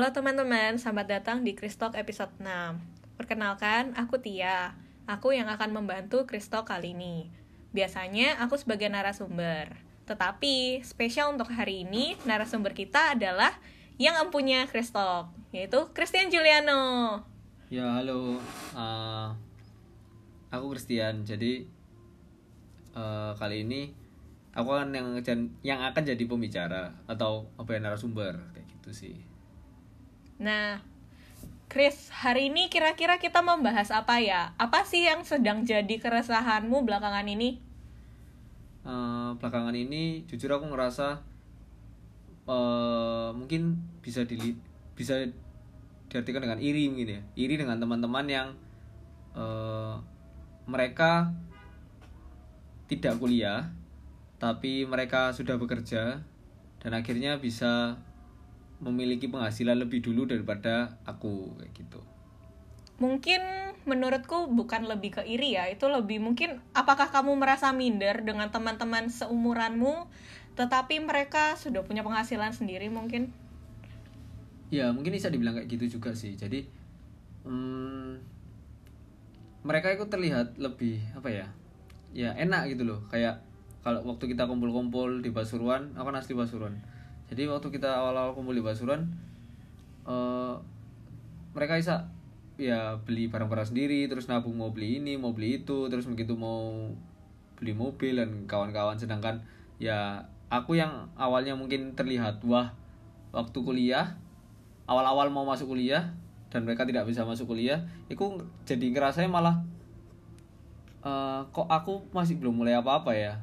Halo teman-teman, selamat datang di Kristalk episode 6. Perkenalkan, aku Tia. Aku yang akan membantu Kristalk kali ini. Biasanya aku sebagai narasumber. Tetapi, spesial untuk hari ini, narasumber kita adalah yang empunya Kristalk, yaitu Christian Juliano. Ya halo, uh, aku Christian. Jadi uh, kali ini aku akan yang yang akan jadi pembicara atau apa ya narasumber kayak gitu sih. Nah, Chris, hari ini kira-kira kita membahas apa ya? Apa sih yang sedang jadi keresahanmu belakangan ini? Uh, belakangan ini jujur aku ngerasa uh, mungkin bisa di bisa diartikan dengan iri mungkin ya iri dengan teman-teman yang uh, mereka tidak kuliah tapi mereka sudah bekerja dan akhirnya bisa memiliki penghasilan lebih dulu daripada aku kayak gitu. Mungkin menurutku bukan lebih ke iri ya itu lebih mungkin apakah kamu merasa minder dengan teman-teman seumuranmu tetapi mereka sudah punya penghasilan sendiri mungkin? Ya mungkin bisa dibilang kayak gitu juga sih. Jadi hmm, mereka itu terlihat lebih apa ya ya enak gitu loh. Kayak kalau waktu kita kumpul-kumpul di Pasuruan aku kan asli Pasuruan jadi waktu kita awal-awal kumpul di Pasuruan uh, mereka bisa ya beli barang-barang sendiri terus nabung mau beli ini mau beli itu terus begitu mau beli mobil dan kawan-kawan. Sedangkan ya aku yang awalnya mungkin terlihat wah waktu kuliah awal-awal mau masuk kuliah dan mereka tidak bisa masuk kuliah itu jadi ngerasanya malah uh, kok aku masih belum mulai apa-apa ya?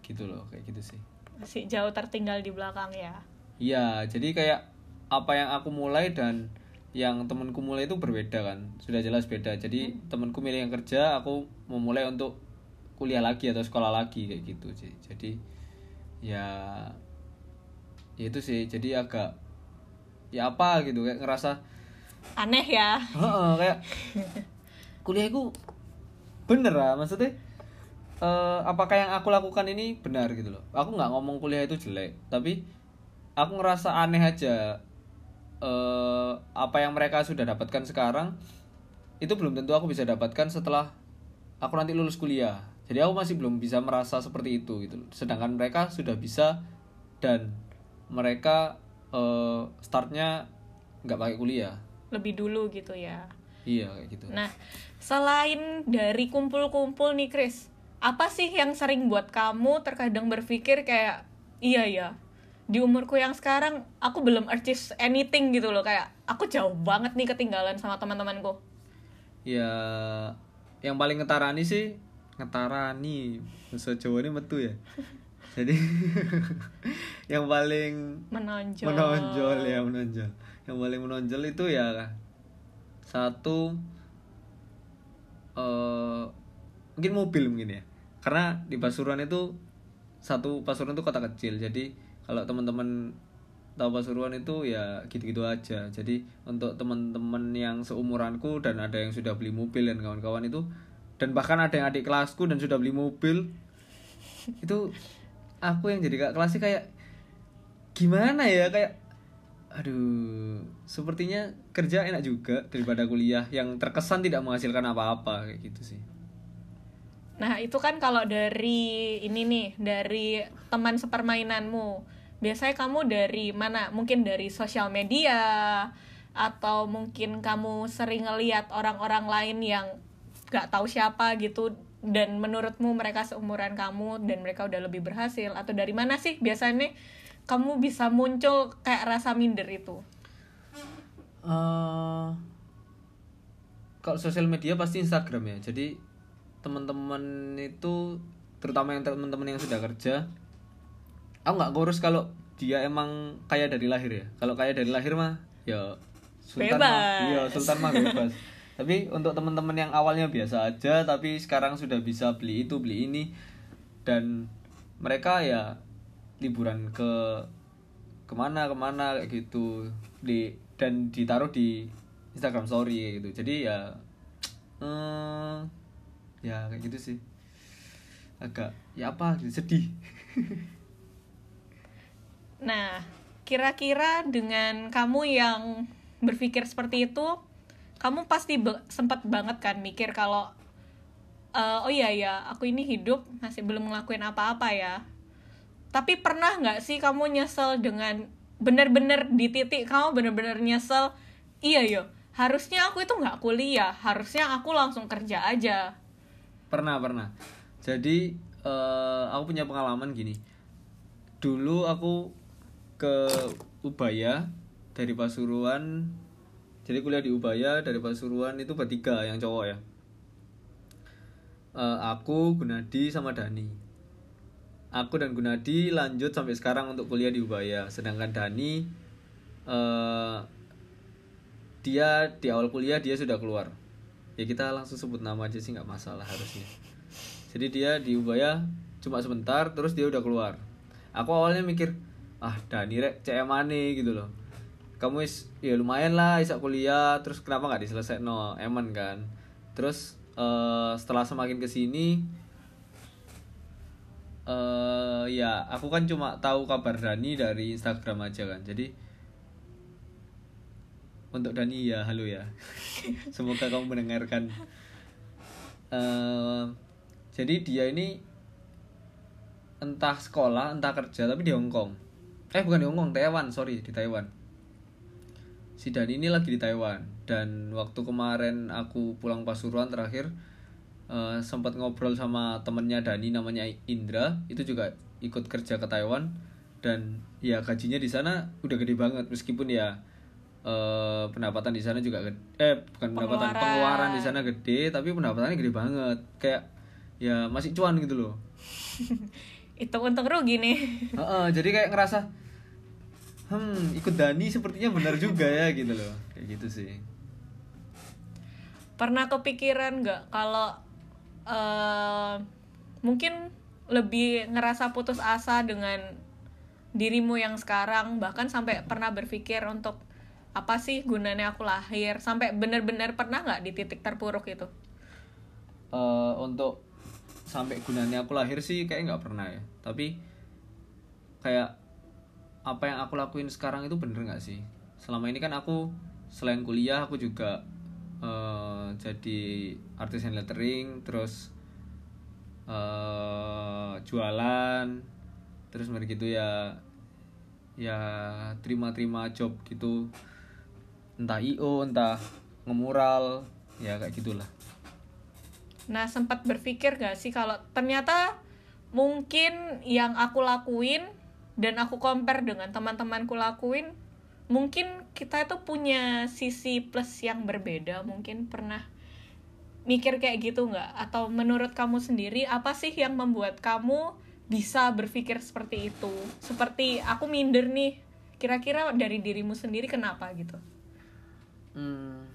Gitu loh kayak gitu sih masih jauh tertinggal di belakang ya? Iya jadi kayak apa yang aku mulai dan yang temanku mulai itu berbeda kan sudah jelas beda. Jadi hmm. temanku milih yang kerja aku mau mulai untuk kuliah lagi atau sekolah lagi kayak gitu sih. Jadi ya, ya itu sih. Jadi agak ya apa gitu kayak ngerasa aneh ya? Uh, kayak kuliah itu bener lah maksudnya uh, apakah yang aku lakukan ini benar gitu loh? Aku nggak ngomong kuliah itu jelek tapi aku ngerasa aneh aja. Uh, apa yang mereka sudah dapatkan sekarang itu belum tentu aku bisa dapatkan setelah aku nanti lulus kuliah. Jadi aku masih belum bisa merasa seperti itu gitu sedangkan mereka sudah bisa dan mereka uh, startnya nggak pakai kuliah. Lebih dulu gitu ya. Iya kayak gitu. Nah selain dari kumpul-kumpul nih Chris apa sih yang sering buat kamu terkadang berpikir kayak iya ya di umurku yang sekarang aku belum achieve anything gitu loh kayak aku jauh banget nih ketinggalan sama teman-temanku. Ya yang paling ngetarani sih ngetarani bahasa Jawa ini metu ya. Jadi yang paling menonjol. menonjol ya menonjol. Yang paling menonjol itu ya satu uh, mungkin mobil mungkin ya karena di Pasuruan itu satu Pasuruan itu kota kecil. Jadi kalau teman-teman tahu Pasuruan itu ya gitu-gitu aja. Jadi untuk teman-teman yang seumuranku dan ada yang sudah beli mobil dan kawan-kawan itu dan bahkan ada yang adik kelasku dan sudah beli mobil itu aku yang jadi kak kelasnya kayak gimana ya? Kayak aduh sepertinya kerja enak juga daripada kuliah yang terkesan tidak menghasilkan apa-apa kayak gitu sih nah itu kan kalau dari ini nih dari teman sepermainanmu biasanya kamu dari mana mungkin dari sosial media atau mungkin kamu sering ngeliat orang-orang lain yang gak tahu siapa gitu dan menurutmu mereka seumuran kamu dan mereka udah lebih berhasil atau dari mana sih biasanya kamu bisa muncul kayak rasa minder itu? Uh, kalau sosial media pasti Instagram ya. Jadi teman-teman itu terutama yang teman-teman yang sudah kerja, aku nggak ngurus kalau dia emang kaya dari lahir ya. Kalau kaya dari lahir mah ya Sultan bebas. mah, iya Sultan mah bebas. tapi untuk teman-teman yang awalnya biasa aja tapi sekarang sudah bisa beli itu beli ini dan mereka ya liburan ke ke mana ke mana kayak gitu di dan ditaruh di Instagram Story gitu jadi ya hmm, ya kayak gitu sih. Agak ya apa gitu sedih. Nah kira-kira dengan kamu yang berpikir seperti itu kamu pasti be- sempat banget kan mikir kalau "Eh, oh iya ya aku ini hidup masih belum ngelakuin apa-apa ya. Tapi pernah nggak sih kamu nyesel dengan bener-bener di titik kamu bener-bener nyesel iya yo harusnya aku itu nggak kuliah harusnya aku langsung kerja aja pernah pernah. Jadi eh, aku punya pengalaman gini. Dulu aku ke Ubaya dari Pasuruan. Jadi kuliah di Ubaya dari Pasuruan itu bertiga yang cowok ya. Eh, aku Gunadi sama Dani. Aku dan Gunadi lanjut sampai sekarang untuk kuliah di Ubaya. Sedangkan Dani eh, dia di awal kuliah dia sudah keluar ya kita langsung sebut nama aja sih nggak masalah harusnya. Jadi dia di Ubaya cuma sebentar terus dia udah keluar. Aku awalnya mikir ah Dani rek emane gitu loh. Kamu is ya lumayan lah bisa kuliah terus kenapa nggak diselesaikan? No eman kan? Terus eh, setelah semakin ke sini eh ya aku kan cuma tahu kabar Dani dari Instagram aja kan. Jadi untuk Dani ya halo ya. Semoga kamu mendengarkan. Eh, jadi dia ini entah sekolah entah kerja tapi di Hong Kong. Eh bukan di Hong Kong Taiwan sorry di Taiwan. Si Dani ini lagi di Taiwan dan waktu kemarin aku pulang Pasuruan terakhir eh, sempat ngobrol sama temennya Dani namanya Indra itu juga ikut kerja ke Taiwan dan ya gajinya di sana udah gede banget meskipun ya eh, pendapatan di sana juga gede, eh bukan pendapatan Pengeluaran. pengeluaran di sana gede tapi pendapatannya gede banget. Kayak ya masih cuan gitu loh. Itu untung rugi nih. Heeh, jadi kayak ngerasa hmm ikut Dani sepertinya benar juga ya gitu loh. Kayak gitu sih. Pernah kepikiran nggak kalau eh, mungkin lebih ngerasa putus asa dengan dirimu yang sekarang bahkan sampai pernah berpikir untuk apa sih gunanya aku lahir? Sampai bener-bener pernah nggak di titik terpuruk itu? Eh, untuk sampai gunanya aku lahir sih kayak nggak pernah ya. Tapi kayak apa yang aku lakuin sekarang itu bener nggak sih? Selama ini kan aku selain kuliah aku juga eh, jadi artis and lettering terus eh, jualan terus mereka gitu ya ya terima-terima job gitu entah io entah ngemural ya kayak gitulah Nah, sempat berpikir gak sih kalau ternyata mungkin yang aku lakuin dan aku compare dengan teman-temanku lakuin, mungkin kita itu punya sisi plus yang berbeda. Mungkin pernah mikir kayak gitu nggak? Atau menurut kamu sendiri, apa sih yang membuat kamu bisa berpikir seperti itu? Seperti aku minder nih, kira-kira dari dirimu sendiri kenapa gitu? Hmm.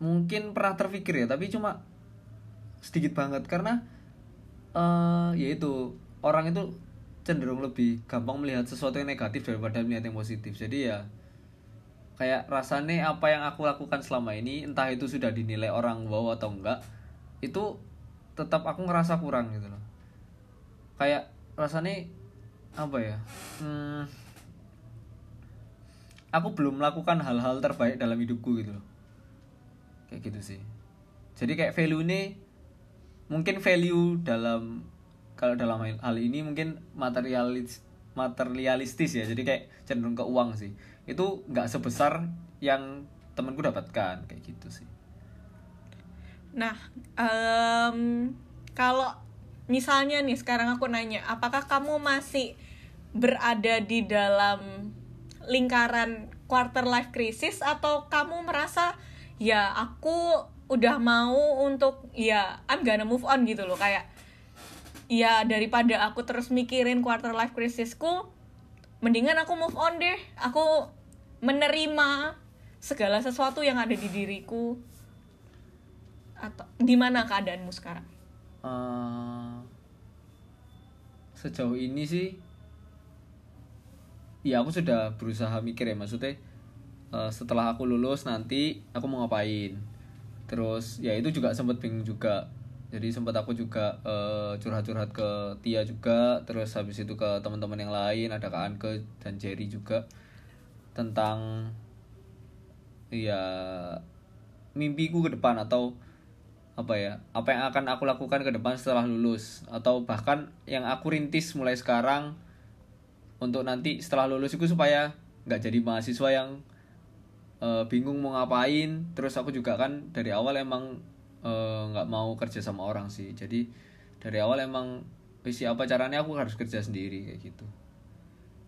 Mungkin pernah terpikir ya, tapi cuma sedikit banget karena eh yaitu orang itu cenderung lebih gampang melihat sesuatu yang negatif daripada melihat yang positif. Jadi ya kayak rasanya apa yang aku lakukan selama ini entah itu sudah dinilai orang wow atau enggak itu tetap aku ngerasa kurang gitu loh kayak rasanya apa ya hmm, aku belum melakukan hal-hal terbaik dalam hidupku gitu loh. Kayak gitu sih. Jadi kayak value ini mungkin value dalam kalau dalam hal, ini mungkin materialis materialistis ya. Jadi kayak cenderung ke uang sih. Itu nggak sebesar yang temanku dapatkan kayak gitu sih. Nah, em, kalau misalnya nih sekarang aku nanya, apakah kamu masih berada di dalam lingkaran quarter life crisis atau kamu merasa ya aku udah mau untuk ya I'm gonna move on gitu loh. Kayak ya daripada aku terus mikirin quarter life crisisku mendingan aku move on deh. Aku menerima segala sesuatu yang ada di diriku. Atau di mana keadaanmu sekarang? Eh, sejauh ini sih ya aku sudah berusaha mikir ya maksudnya eh, setelah aku lulus nanti aku mau ngapain? Terus ya itu juga sempat bingung juga. Jadi sempat aku juga eh, curhat-curhat ke Tia juga terus habis itu ke teman-teman yang lain ada Kak Anke dan Jerry juga tentang ya mimpiku ke depan atau apa ya apa yang akan aku lakukan ke depan setelah lulus. Atau bahkan yang aku rintis mulai sekarang untuk nanti setelah lulus itu supaya nggak jadi mahasiswa yang eh, bingung mau ngapain. Terus aku juga kan dari awal emang eh, nggak mau kerja sama orang sih. Jadi dari awal emang wis apa caranya aku harus kerja sendiri kayak gitu.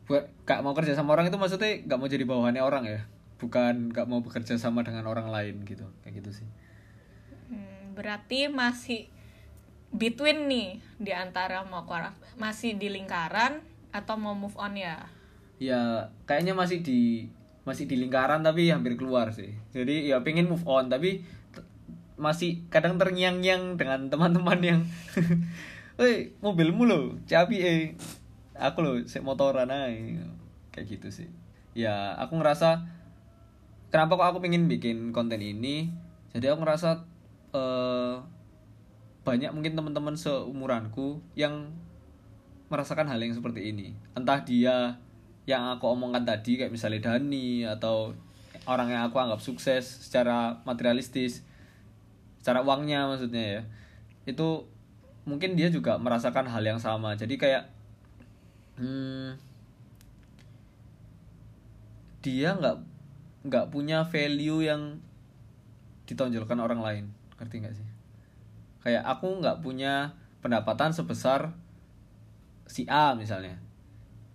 Buat gak mau kerja sama orang itu maksudnya gak mau jadi bawahannya orang ya? Bukan gak mau bekerja sama dengan orang lain gitu kayak gitu sih. Hmm, berarti masih between nih di antara mau masih di lingkaran atau mau move on ya ya kayaknya masih di masih di lingkaran tapi hampir keluar sih jadi ya pengen move on tapi masih kadang terngiang-ngiang dengan teman-teman yang Woi, mobilmu lo, cabi eh. Aku lo, sek motoran aja. Kayak gitu sih. Ya, aku ngerasa kenapa kok aku pengen bikin konten ini? Jadi aku ngerasa eh banyak mungkin teman-teman seumuranku yang merasakan hal yang seperti ini. Entah dia yang aku omongkan tadi kayak misalnya Dani atau orang yang aku anggap sukses secara materialistis, secara uangnya maksudnya ya. Itu mungkin dia juga merasakan hal yang sama. Jadi kayak hmm, dia nggak nggak punya value yang ditonjolkan orang lain ngerti nggak sih kayak aku nggak punya pendapatan sebesar si A misalnya.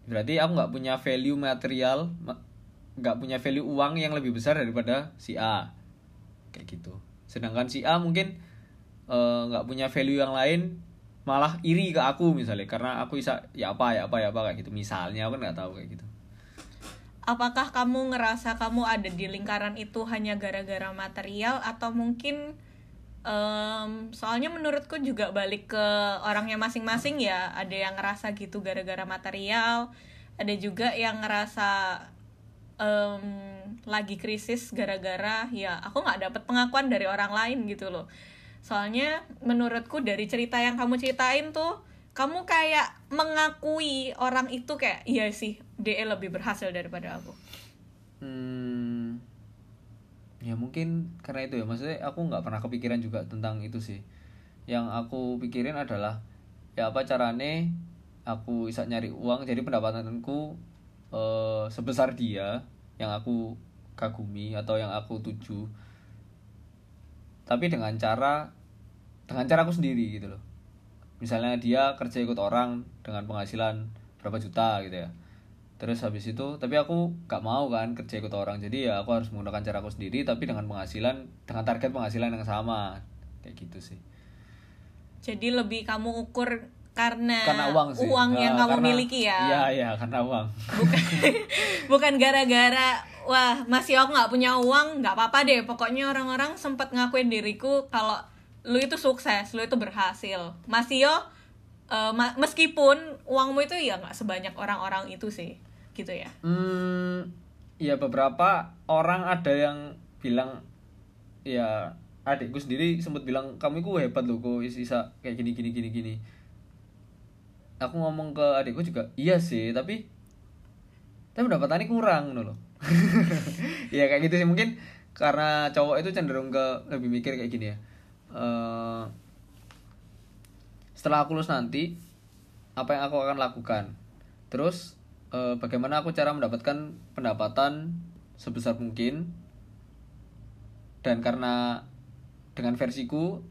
Berarti aku nggak punya value material ma- nggak punya value uang yang lebih besar daripada si A. Kayak gitu. Sedangkan si A mungkin eh, nggak punya value yang lain malah iri ke aku misalnya. Karena aku bisa ya apa ya apa ya apa kayak gitu. Misalnya aku kan nggak tahu kayak gitu. Apakah kamu ngerasa kamu ada di lingkaran itu hanya gara-gara material atau mungkin em, soalnya menurutku juga balik ke orangnya masing-masing ya. Ada yang ngerasa gitu gara-gara material ada juga yang ngerasa em, lagi krisis gara-gara ya aku nggak dapet pengakuan dari orang lain gitu loh. Soalnya menurutku dari cerita yang kamu ceritain tuh kamu kayak mengakui orang itu kayak iya sih DE lebih berhasil daripada aku. Hmm, ya mungkin karena itu ya maksudnya aku nggak pernah kepikiran juga tentang itu sih. Yang aku pikirin adalah ya apa carane aku bisa nyari uang jadi pendapatanku eh, sebesar dia yang aku kagumi atau yang aku tuju. Tapi dengan cara dengan cara aku sendiri gitu loh. Misalnya dia kerja ikut orang dengan penghasilan berapa juta gitu ya terus habis itu tapi aku gak mau kan kerja ikut orang. Jadi ya aku harus menggunakan cara aku sendiri tapi dengan penghasilan dengan target penghasilan yang sama. Kayak gitu sih. Jadi lebih kamu ukur karena, karena uang sih. yang Ah, kamu karena- miliki ya? Iya iya karena uang. Bukan bukan gara-gara wah masih aku nggak punya uang nggak apa-apa deh. Pokoknya orang-orang sempat ngakuin diriku kalau lu itu sukses lu itu berhasil. Masih yo ma- meskipun uangmu itu ya nggak sebanyak orang-orang itu sih gitu ya? Hmm ya beberapa orang ada yang bilang ya adikku sendiri sempat bilang kamu itu hebat loh kok is- bisa kayak gini gini gini gini. Aku ngomong ke adikku juga iya sih tapi tapi pendapatannya kurang loh ya kayak gitu sih mungkin karena cowok itu cenderung ke lebih mikir kayak gini ya. Eh, setelah aku lulus nanti apa yang aku akan lakukan? Terus eh, bagaimana aku cara mendapatkan pendapatan sebesar mungkin? Dan karena dengan versiku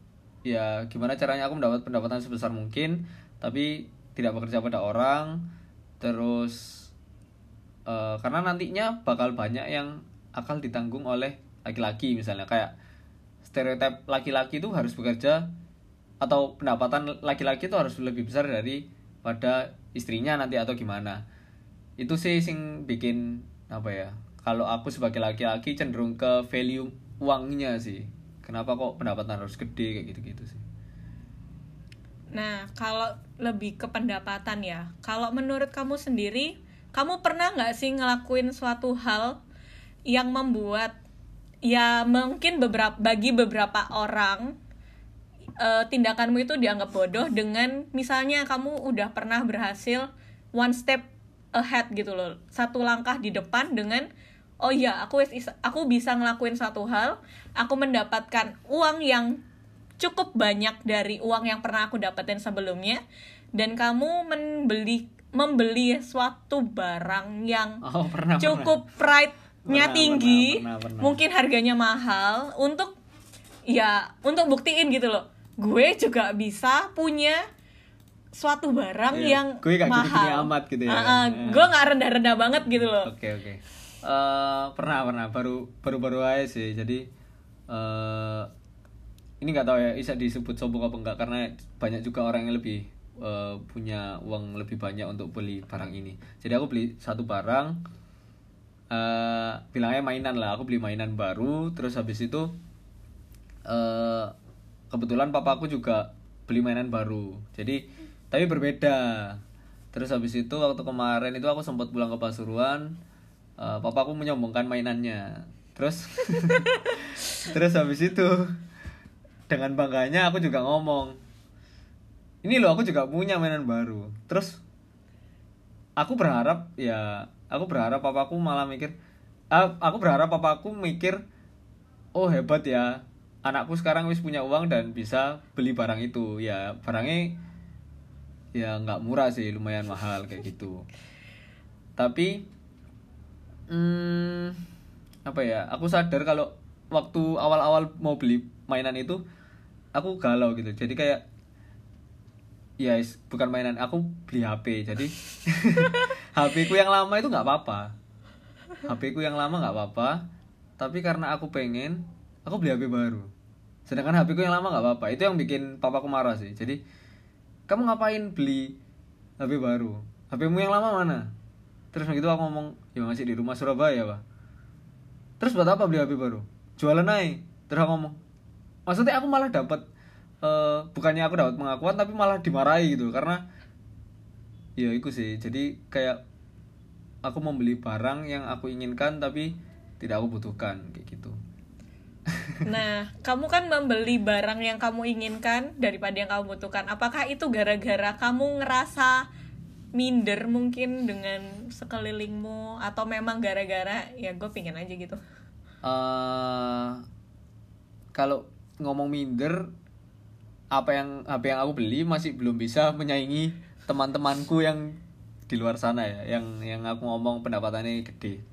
ya gimana caranya aku mendapat pendapatan sebesar mungkin tapi tidak bekerja pada orang. Terus eh, karena nantinya bakal banyak yang akal ditanggung oleh laki-laki misalnya. Kayak stereotip laki-laki itu harus bekerja atau pendapatan laki-laki itu harus lebih besar dari pada istrinya nanti atau gimana itu sih sing bikin apa ya kalau aku sebagai laki-laki cenderung ke value uangnya sih. Kenapa kok pendapatan harus gede kayak gitu-gitu sih? Nah, kalau lebih ke pendapatan ya, kalau menurut kamu sendiri, kamu pernah nggak sih ngelakuin suatu hal yang membuat ya mungkin beberapa bagi beberapa orang eh, tindakanmu itu dianggap bodoh dengan misalnya kamu udah pernah berhasil one step ahead gitu loh. Satu langkah di depan dengan oh iya aku aku bisa ngelakuin satu hal. Aku mendapatkan uang yang cukup banyak dari uang yang pernah aku dapetin sebelumnya. Dan kamu membeli membeli suatu barang yang oh pernah. cukup pride-nya Pernah, tinggi, pernah, pernah, pernah. mungkin harganya mahal. Untuk ya untuk buktiin gitu loh. Gue juga bisa punya suatu barang Iya, yang gue gak mahal. amat gitu ya. Ah, Iya. gue nggak rendah-rendah banget gitu loh. Oke oke. Eh, pernah pernah baru baru baru aja sih. Jadi eh ini nggak tahu ya bisa disebut sombong apa enggak karena banyak juga orang yang lebih eh, punya uang lebih banyak untuk beli barang ini. Jadi aku beli satu barang eh bilangnya mainan lah. Aku beli mainan baru terus habis itu eh kebetulan papaku juga beli mainan baru. Jadi tapi berbeda. Terus habis itu waktu kemarin itu aku sempat pulang ke Pasuruan, eh, papaku menyombongkan mainannya. Terus terus habis itu dengan bangganya aku juga ngomong, ini loh aku juga punya mainan baru. Terus aku berharap ya aku berharap papaku malah mikir, ah, aku berharap papaku mikir, oh hebat ya anakku sekarang wis punya uang dan bisa beli barang itu ya barangnya ya nggak murah sih lumayan mahal kayak gitu. Tapi hmm, apa ya aku sadar kalau waktu awal-awal mau beli mainan itu aku galau gitu. Jadi kayak ya is- bukan mainan aku beli HP jadi HP ku yang lama itu nggak apa-apa. HP ku yang lama nggak apa-apa. Tapi karena aku pengen aku beli HP baru. Sedangkan HP ku yang lama nggak apa-apa. Itu yang bikin papaku marah sih. Jadi kamu ngapain beli HP baru? HPmu yang lama mana? Terus begitu aku ngomong ya masih di rumah Surabaya pak. Terus buat apa beli HP baru? Jualan naik. Terus aku ngomong maksudnya aku malah dapat eh, bukannya aku dapat pengakuan tapi malah dimarahi gitu karena ya itu sih. Jadi kayak aku membeli barang yang aku inginkan tapi tidak aku butuhkan kayak gitu Nah, kamu kan membeli barang yang kamu inginkan daripada yang kamu butuhkan. Apakah itu gara-gara kamu ngerasa minder mungkin dengan sekelilingmu atau memang gara-gara ya gue pingin aja gitu. eh kalau ngomong minder apa yang apa yang aku beli masih belum bisa menyaingi teman-temanku yang di luar sana ya yang yang aku ngomong pendapatannya gede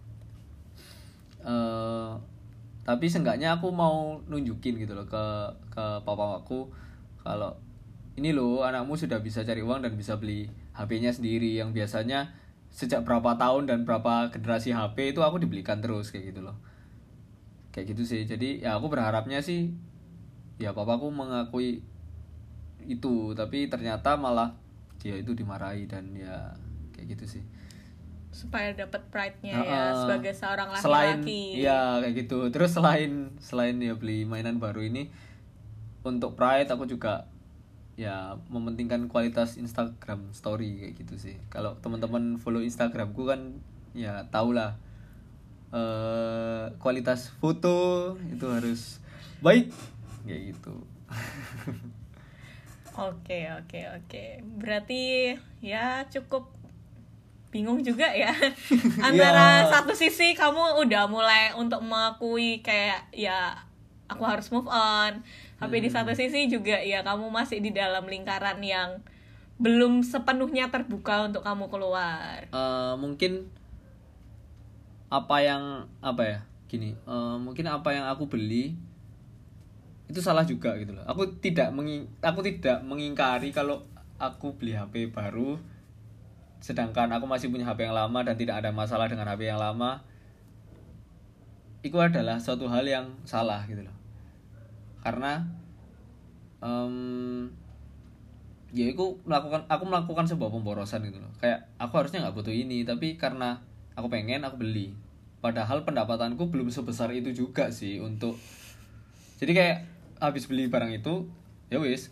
eh tapi seenggaknya aku mau nunjukin gitu loh ke ke papa aku kalau ini loh anakmu sudah bisa cari uang dan bisa beli HP-nya sendiri. Yang biasanya sejak berapa tahun dan berapa generasi HP itu aku dibelikan terus kayak gitu loh. Kayak gitu sih. Jadi ya aku berharapnya sih ya papaku mengakui itu. Tapi ternyata malah dia itu dimarahi dan ya kayak gitu sih Supaya dapat pride-nya ya Heeh. sebagai seorang selain laki-laki. ya kayak gitu terus selain selain ya beli mainan baru ini untuk pride aku juga ya mementingkan kualitas Instagram story kayak gitu sih kalau teman-teman follow Instagramku kan ya tau lah eh kualitas foto itu harus baik kayak gitu Oke, oke, oke. Berarti ya cukup bingung juga ya. Antara Iya. satu sisi kamu udah mulai untuk mengakui kayak ya aku harus move on. Tapi di satu sisi juga ya kamu masih di dalam lingkaran yang belum sepenuhnya terbuka untuk kamu keluar. Eh, mungkin apa yang apa ya gini eh, mungkin apa yang aku beli itu salah juga gitu loh aku tidak mengi aku tidak mengingkari kalau aku beli HP baru sedangkan aku masih punya HP yang lama dan tidak ada masalah dengan HP yang lama itu adalah suatu hal yang salah gitu loh. Karena em, ya aku melakukan aku melakukan sebuah pemborosan gitu loh. Kayak aku harusnya nggak butuh ini tapi karena aku pengen aku beli. Padahal pendapatanku belum sebesar itu juga sih untuk jadi kayak habis beli barang itu ya wis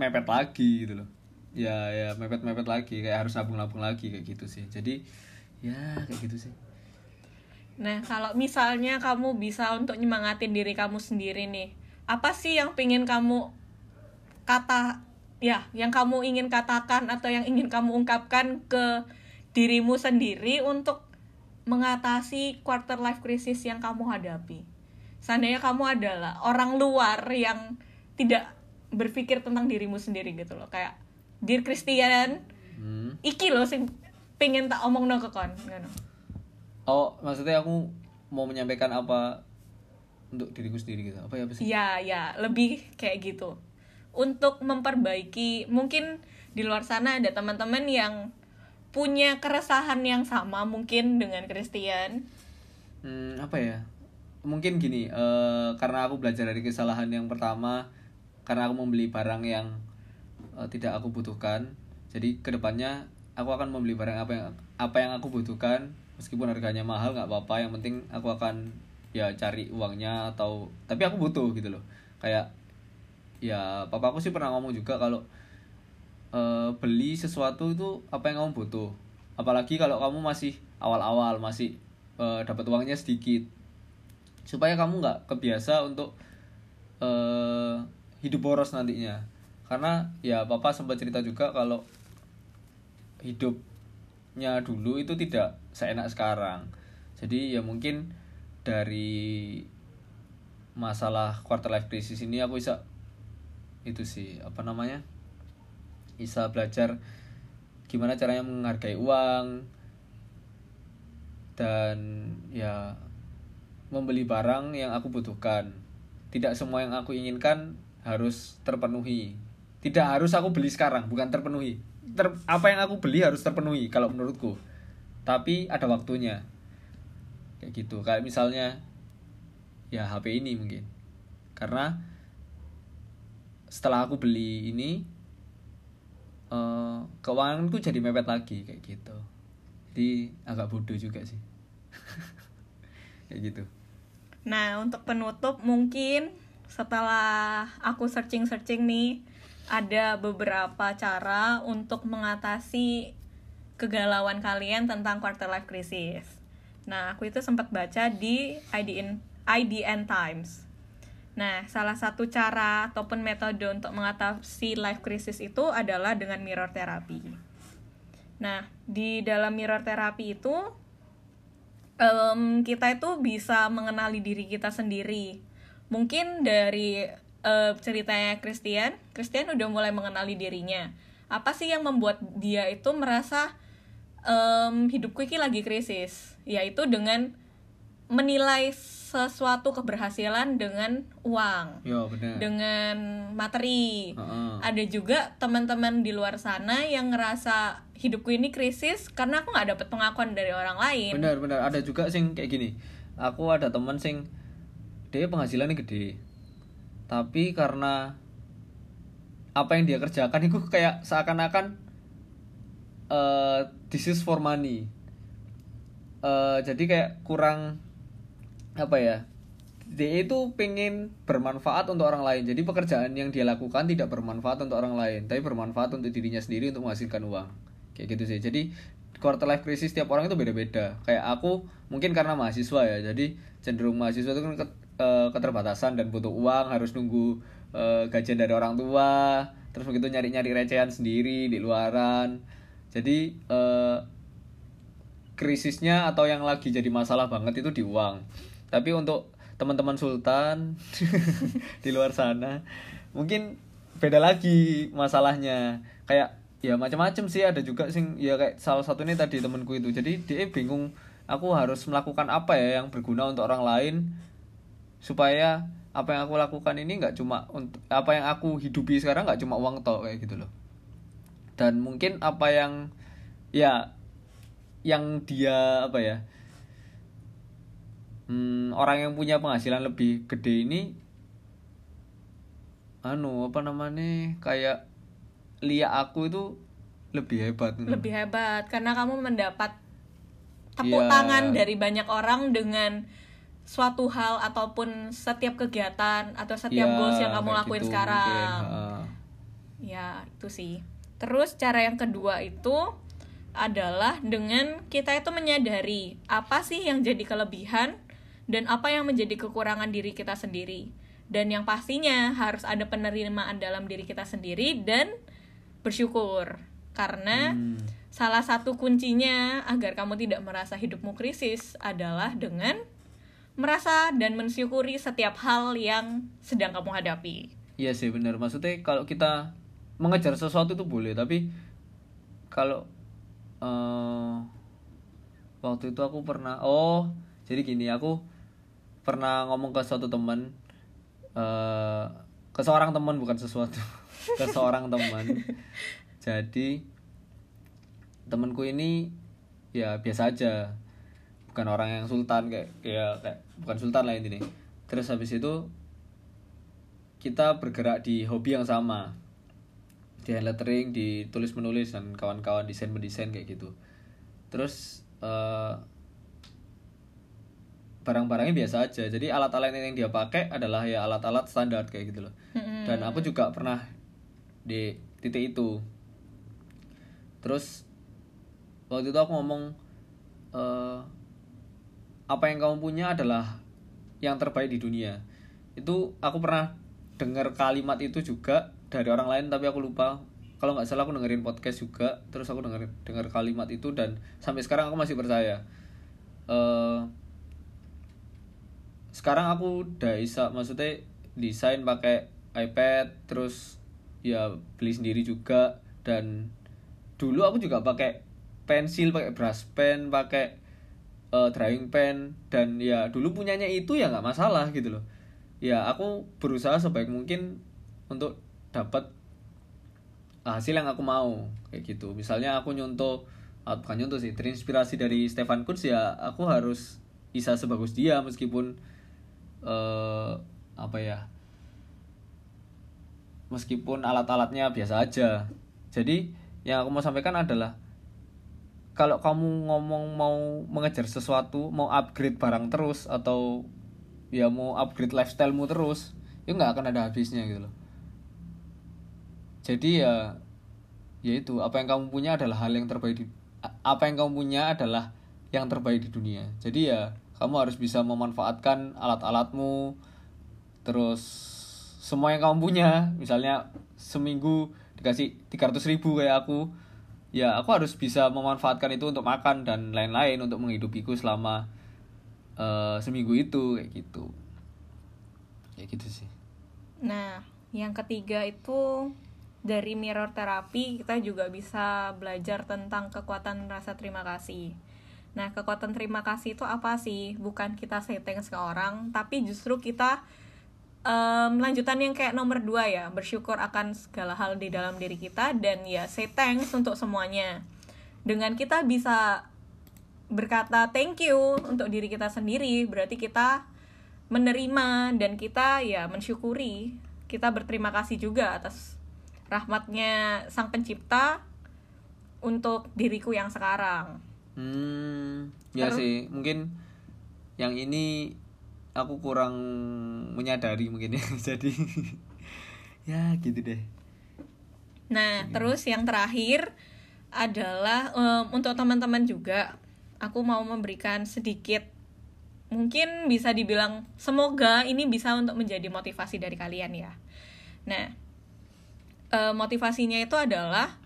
mepet lagi gitu loh ya ya mepet mepet lagi kayak harus nabung nabung lagi kayak gitu sih jadi ya kayak gitu sih Nah, kalau misalnya kamu bisa untuk nyemangatin diri kamu sendiri nih, apa sih yang pengen kamu kata ya yang kamu ingin katakan atau yang ingin kamu ungkapkan ke dirimu sendiri untuk mengatasi quarter life crisis yang kamu hadapi. Seandainya kamu adalah orang luar yang tidak berpikir tentang dirimu sendiri gitu loh kayak Dear Christian Hmm. iki loh sing pengen tak omong no ke kon ngono. Oh, maksudnya aku mau menyampaikan apa untuk diriku sendiri gitu. Apa ya apa sih? Ya, ya, lebih kayak gitu. Untuk memperbaiki, mungkin di luar sana ada teman-teman yang punya keresahan yang sama mungkin dengan Christian. Hmm, apa ya? Mungkin gini, eh, karena aku belajar dari kesalahan yang pertama, karena aku membeli barang yang eh, tidak aku butuhkan. Jadi ke depannya aku akan membeli barang apa yang apa yang aku butuhkan, meskipun harganya mahal nggak apa-apa. Yang penting aku akan ya cari uangnya atau tapi aku butuh gitu loh. Kayak ya papaku sih pernah ngomong juga kalau eh, beli sesuatu itu apa yang kamu butuh apalagi kalau kamu masih awal-awal masih eh, dapat uangnya sedikit supaya kamu nggak kebiasa untuk eh, hidup boros nantinya karena ya papa sempat cerita juga kalau hidupnya dulu itu tidak seenak sekarang. Jadi ya mungkin dari masalah quarter life crisis ini aku bisa itu sih apa namanya bisa belajar gimana caranya menghargai uang dan ya membeli barang yang aku butuhkan. Tidak semua yang aku inginkan harus terpenuhi tidak harus aku beli sekarang bukan terpenuhi. Ter- apa yang aku beli harus terpenuhi kalau menurutku. Tapi ada waktunya. Kayak gitu. Kayak misalnya ya HP ini mungkin. Karena setelah aku beli ini eh keuanganku jadi mepet lagi kayak gitu. Jadi agak bodoh juga sih. Kayak gitu. Nah, untuk penutup mungkin setelah aku searching-searching nih ada beberapa cara untuk mengatasi kegalauan kalian tentang quarter life crisis. Nah, aku itu sempat baca di IDN IDN Times. Nah, salah satu cara ataupun metode untuk mengatasi life crisis itu adalah dengan mirror therapy. Nah, di dalam mirror therapy itu em, kita itu bisa mengenali diri kita sendiri. Mungkin dari eh, ceritanya Christian, Christian udah mulai mengenali dirinya. Apa sih yang membuat dia itu merasa em, hidupku ini lagi krisis? Yaitu dengan menilai sesuatu keberhasilan dengan uang, ya benar dengan materi. Heeh. Ada juga teman-teman di luar sana yang ngerasa hidupku ini krisis karena aku nggak dapet pengakuan dari orang lain. benar benar ada juga sing kayak gini aku ada teman sing dia penghasilannya gede tapi karena apa yang dia kerjakan itu kayak seakan-akan eh this is for money. Eh, jadi kayak kurang apa ya? Dia itu pengen bermanfaat untuk orang lain. Jadi pekerjaan yang dia lakukan tidak bermanfaat untuk orang lain tapi bermanfaat untuk dirinya sendiri untuk menghasilkan uang. Kayak gitu sih. Jadi quarter life crisis tiap orang itu beda-beda. Kayak aku mungkin karena mahasiswa ya jadi cenderung mahasiswa itu kan eh, keterbatasan dan butuh uang harus nunggu eh, gajian dari orang tua terus begitu nyari-nyari recehan sendiri di luaran jadi eh, krisisnya atau yang lagi jadi masalah banget itu di uang. Tapi untuk teman-teman sultan di luar sana mungkin beda lagi masalahnya. Kayak ya macam-macam sih ada juga sing ya kayak salah satu ini tadi temanku itu. Jadi dia bingung aku harus melakukan apa ya yang berguna untuk orang lain supaya apa yang aku lakukan ini nggak cuma untuk apa yang aku hidupi sekarang nggak cuma uang toh kayak gitu loh dan mungkin apa yang ya yang dia apa ya hmm, orang yang punya penghasilan lebih gede ini anu apa namanya kayak lihat aku itu lebih hebat. Lebih hebat karena kamu mendapat tepuk Iya. tangan dari banyak orang dengan suatu hal ataupun setiap kegiatan atau setiap Ya, goals yang kamu lakuin gitu sekarang. mungkin. Ya, itu sih. Terus cara yang kedua itu adalah dengan kita itu menyadari apa sih yang jadi kelebihan dan apa yang menjadi kekurangan diri kita sendiri. dan yang pastinya harus ada penerimaan dalam diri kita sendiri dan bersyukur karena Hmm. salah satu kuncinya agar kamu tidak merasa hidupmu krisis adalah dengan merasa dan mensyukuri setiap hal yang sedang kamu hadapi. Iya sih benar. Maksudnya kalau kita mengejar sesuatu itu boleh, tapi kalau eh waktu itu aku pernah oh jadi gini aku pernah ngomong ke suatu teman eh ke seorang teman bukan sesuatu ke seorang teman jadi temanku ini ya biasa aja bukan orang yang sultan kayak ya kayak bukan sultan lah ini terus habis itu kita bergerak di hobi yang sama. Di hand lettering di tulis menulis dan kawan-kawan desain mendesain kayak gitu. Terus eh, barang-barangnya biasa aja. Jadi alat-alat yang dia pakai adalah ya alat-alat standar kayak gitu loh. Dan aku juga pernah di titik itu. Terus waktu itu aku ngomong eh, apa yang kamu punya adalah yang terbaik di dunia. Itu aku pernah dengar kalimat itu juga dari orang lain tapi aku lupa. Kalau nggak salah aku dengerin podcast juga terus aku denger dengar kalimat itu dan sampai sekarang aku masih percaya. Eh sekarang aku udah bisa maksudnya desain pakai iPad terus ya beli sendiri juga. Dan dulu aku juga pakai pensil pakai brush pen pakai eh, drawing pen dan ya dulu punyanya itu ya nggak masalah gitu loh. Ya aku berusaha sebaik mungkin untuk dapat hasil yang aku mau kayak gitu. Misalnya aku nyontoh ah, bukan nyontoh sih terinspirasi dari Stefan Kunz ya aku harus bisa sebagus dia meskipun eh apa ya meskipun alat-alatnya biasa aja. Jadi yang aku mau sampaikan adalah kalau kamu ngomong mau mengejar sesuatu mau upgrade barang terus atau ya mau upgrade lifestylemu terus itu nggak akan ada habisnya gitu loh. Jadi ya ya itu apa yang kamu punya adalah hal yang terbaik di apa yang kamu punya adalah yang terbaik di dunia. Jadi ya kamu harus bisa memanfaatkan alat-alatmu terus semua yang kamu punya. Misalnya seminggu dikasih 300 ribu kayak aku ya aku harus bisa memanfaatkan itu untuk makan dan lain-lain untuk menghidupiku selama eh, seminggu itu kayak gitu kayak gitu sih Nah, yang ketiga itu dari mirror terapi kita juga bisa belajar tentang kekuatan rasa terima kasih. Nah, kekuatan terima kasih itu apa sih? Bukan kita say thanks ke orang, tapi justru kita em, lanjutan yang kayak nomor dua ya, bersyukur akan segala hal di dalam diri kita dan ya say thanks untuk semuanya. Dengan kita bisa berkata thank you untuk diri kita sendiri, berarti kita menerima dan kita ya mensyukuri kita berterima kasih juga atas rahmatnya sang pencipta untuk diriku yang sekarang Hmm, ya Terus? sih, mungkin yang ini aku kurang menyadari mungkin ya. Jadi ya gitu deh. nah terus yang terakhir adalah em, untuk teman-teman juga aku mau memberikan sedikit mungkin bisa dibilang semoga ini bisa untuk menjadi motivasi dari kalian ya nah eh, motivasinya itu adalah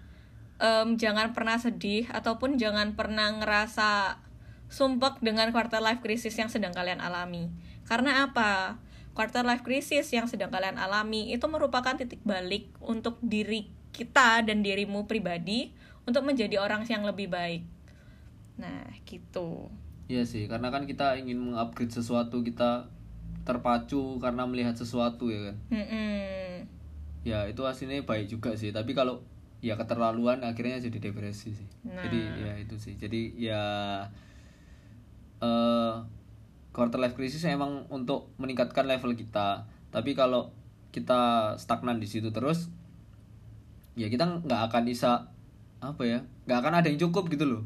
em, jangan pernah sedih ataupun jangan pernah ngerasa sumpek dengan quarter life crisis yang sedang kalian alami. Karena apa? Quarter life crisis yang sedang kalian alami itu merupakan titik balik untuk diri kita dan dirimu pribadi untuk menjadi orang yang lebih baik. Nah, gitu. Iya sih, karena kan kita ingin mengupgrade sesuatu, kita terpacu karena melihat sesuatu ya kan. Mm-mm. Ya itu aslinya baik juga sih, tapi kalau ya keterlaluan akhirnya jadi depresi sih. Nah. Jadi ya itu sih. Jadi ya eh quarter life crisis emang untuk meningkatkan level kita. Tapi kalau kita stagnan di situ terus ya kita nggak akan bisa apa ya nggak akan ada yang cukup gitu loh.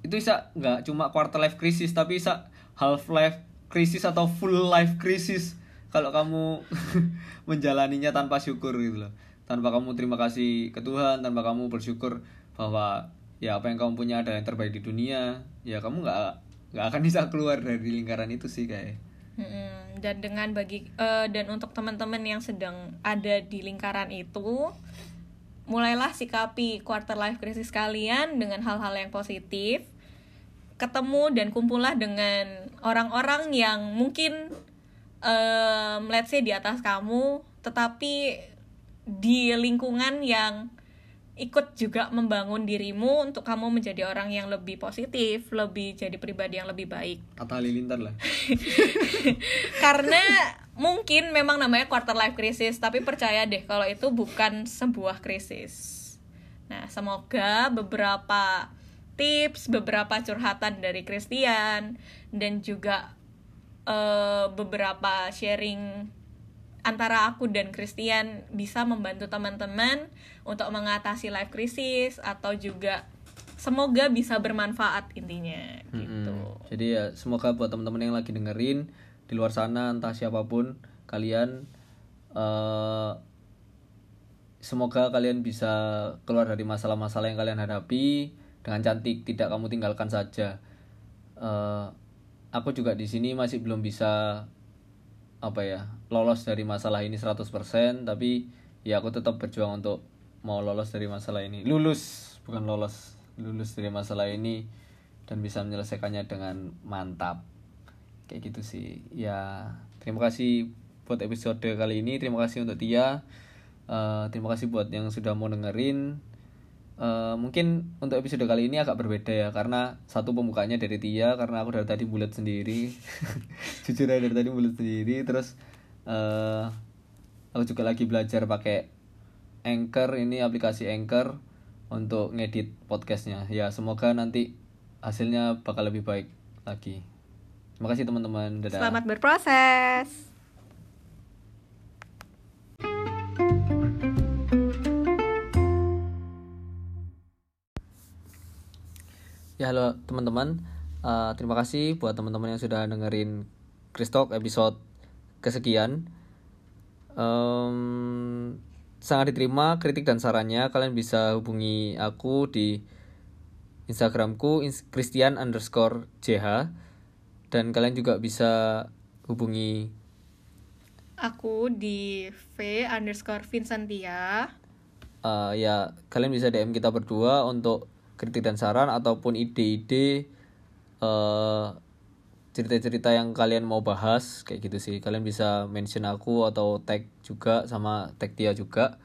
Itu bisa nggak cuma quarter life crisis tapi bisa half life crisis atau full life crisis. Kalau kamu menjalaninya tanpa syukur gitu loh. Tanpa kamu terima kasih ke Tuhan tanpa kamu bersyukur bahwa ya apa yang kamu punya ada yang terbaik di dunia ya kamu nggak nggak akan bisa keluar dari lingkaran itu sih kayak Mm-mm. dan dengan bagi eh, dan untuk teman-teman yang sedang ada di lingkaran itu mulailah sikapi quarter life crisis kalian dengan hal-hal yang positif ketemu dan kumpullah dengan orang-orang yang mungkin um, let's say di atas kamu tetapi di lingkungan yang ikut juga membangun dirimu untuk kamu menjadi orang yang lebih positif, lebih jadi pribadi yang lebih baik. Atta Halilintar lah. Karena mungkin memang namanya quarter life crisis, tapi percaya deh kalau itu bukan sebuah krisis. Nah, semoga beberapa tips, beberapa curhatan dari Christian dan juga uh, beberapa sharing antara aku dan Christian bisa membantu teman-teman untuk mengatasi life crisis atau juga semoga bisa bermanfaat intinya gitu. Hmm, jadi ya semoga buat teman-teman yang lagi dengerin di luar sana entah siapa pun kalian uh, semoga kalian bisa keluar dari masalah-masalah yang kalian hadapi dengan cantik tidak kamu tinggalkan saja. Uh, aku juga di sini masih belum bisa apa ya lolos dari masalah ini 100% tapi ya aku tetap berjuang untuk mau lolos dari masalah ini. Lulus bukan lolos. Lulus dari masalah ini dan bisa menyelesaikannya dengan mantap. Kayak gitu sih. Ya terima kasih buat episode kali ini. Terima kasih untuk Tia. Uh, terima kasih buat yang sudah mau dengerin. Uh, mungkin untuk episode kali ini agak berbeda ya karena satu pembukanya dari Tia karena aku dari tadi bulat sendiri. Jujur aja dari tadi bulat sendiri. Terus uh, aku juga lagi belajar pakai Anchor ini aplikasi Anchor untuk ngedit podcastnya. Ya semoga nanti hasilnya bakal lebih baik lagi. Terima kasih teman-teman. Dadah. Selamat berproses. Ya halo teman-teman, uh, terima kasih buat teman-teman yang sudah dengerin Kristok episode kesekian. Um, sangat diterima kritik dan sarannya. Kalian bisa hubungi aku di Instagramku Christian underscore JH dan kalian juga bisa hubungi aku di V underscore Vincentia. Uh, ya kalian bisa DM kita berdua untuk kritik dan saran ataupun ide-ide uh, cerita-cerita yang kalian mau bahas kayak gitu sih. Kalian bisa mention aku atau tag juga sama tag dia juga.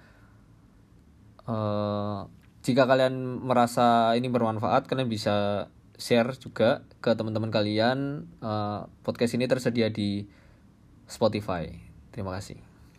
Uh, jika kalian merasa ini bermanfaat kalian bisa share juga ke teman-teman kalian. Uh, podcast ini tersedia di Spotify. Terima kasih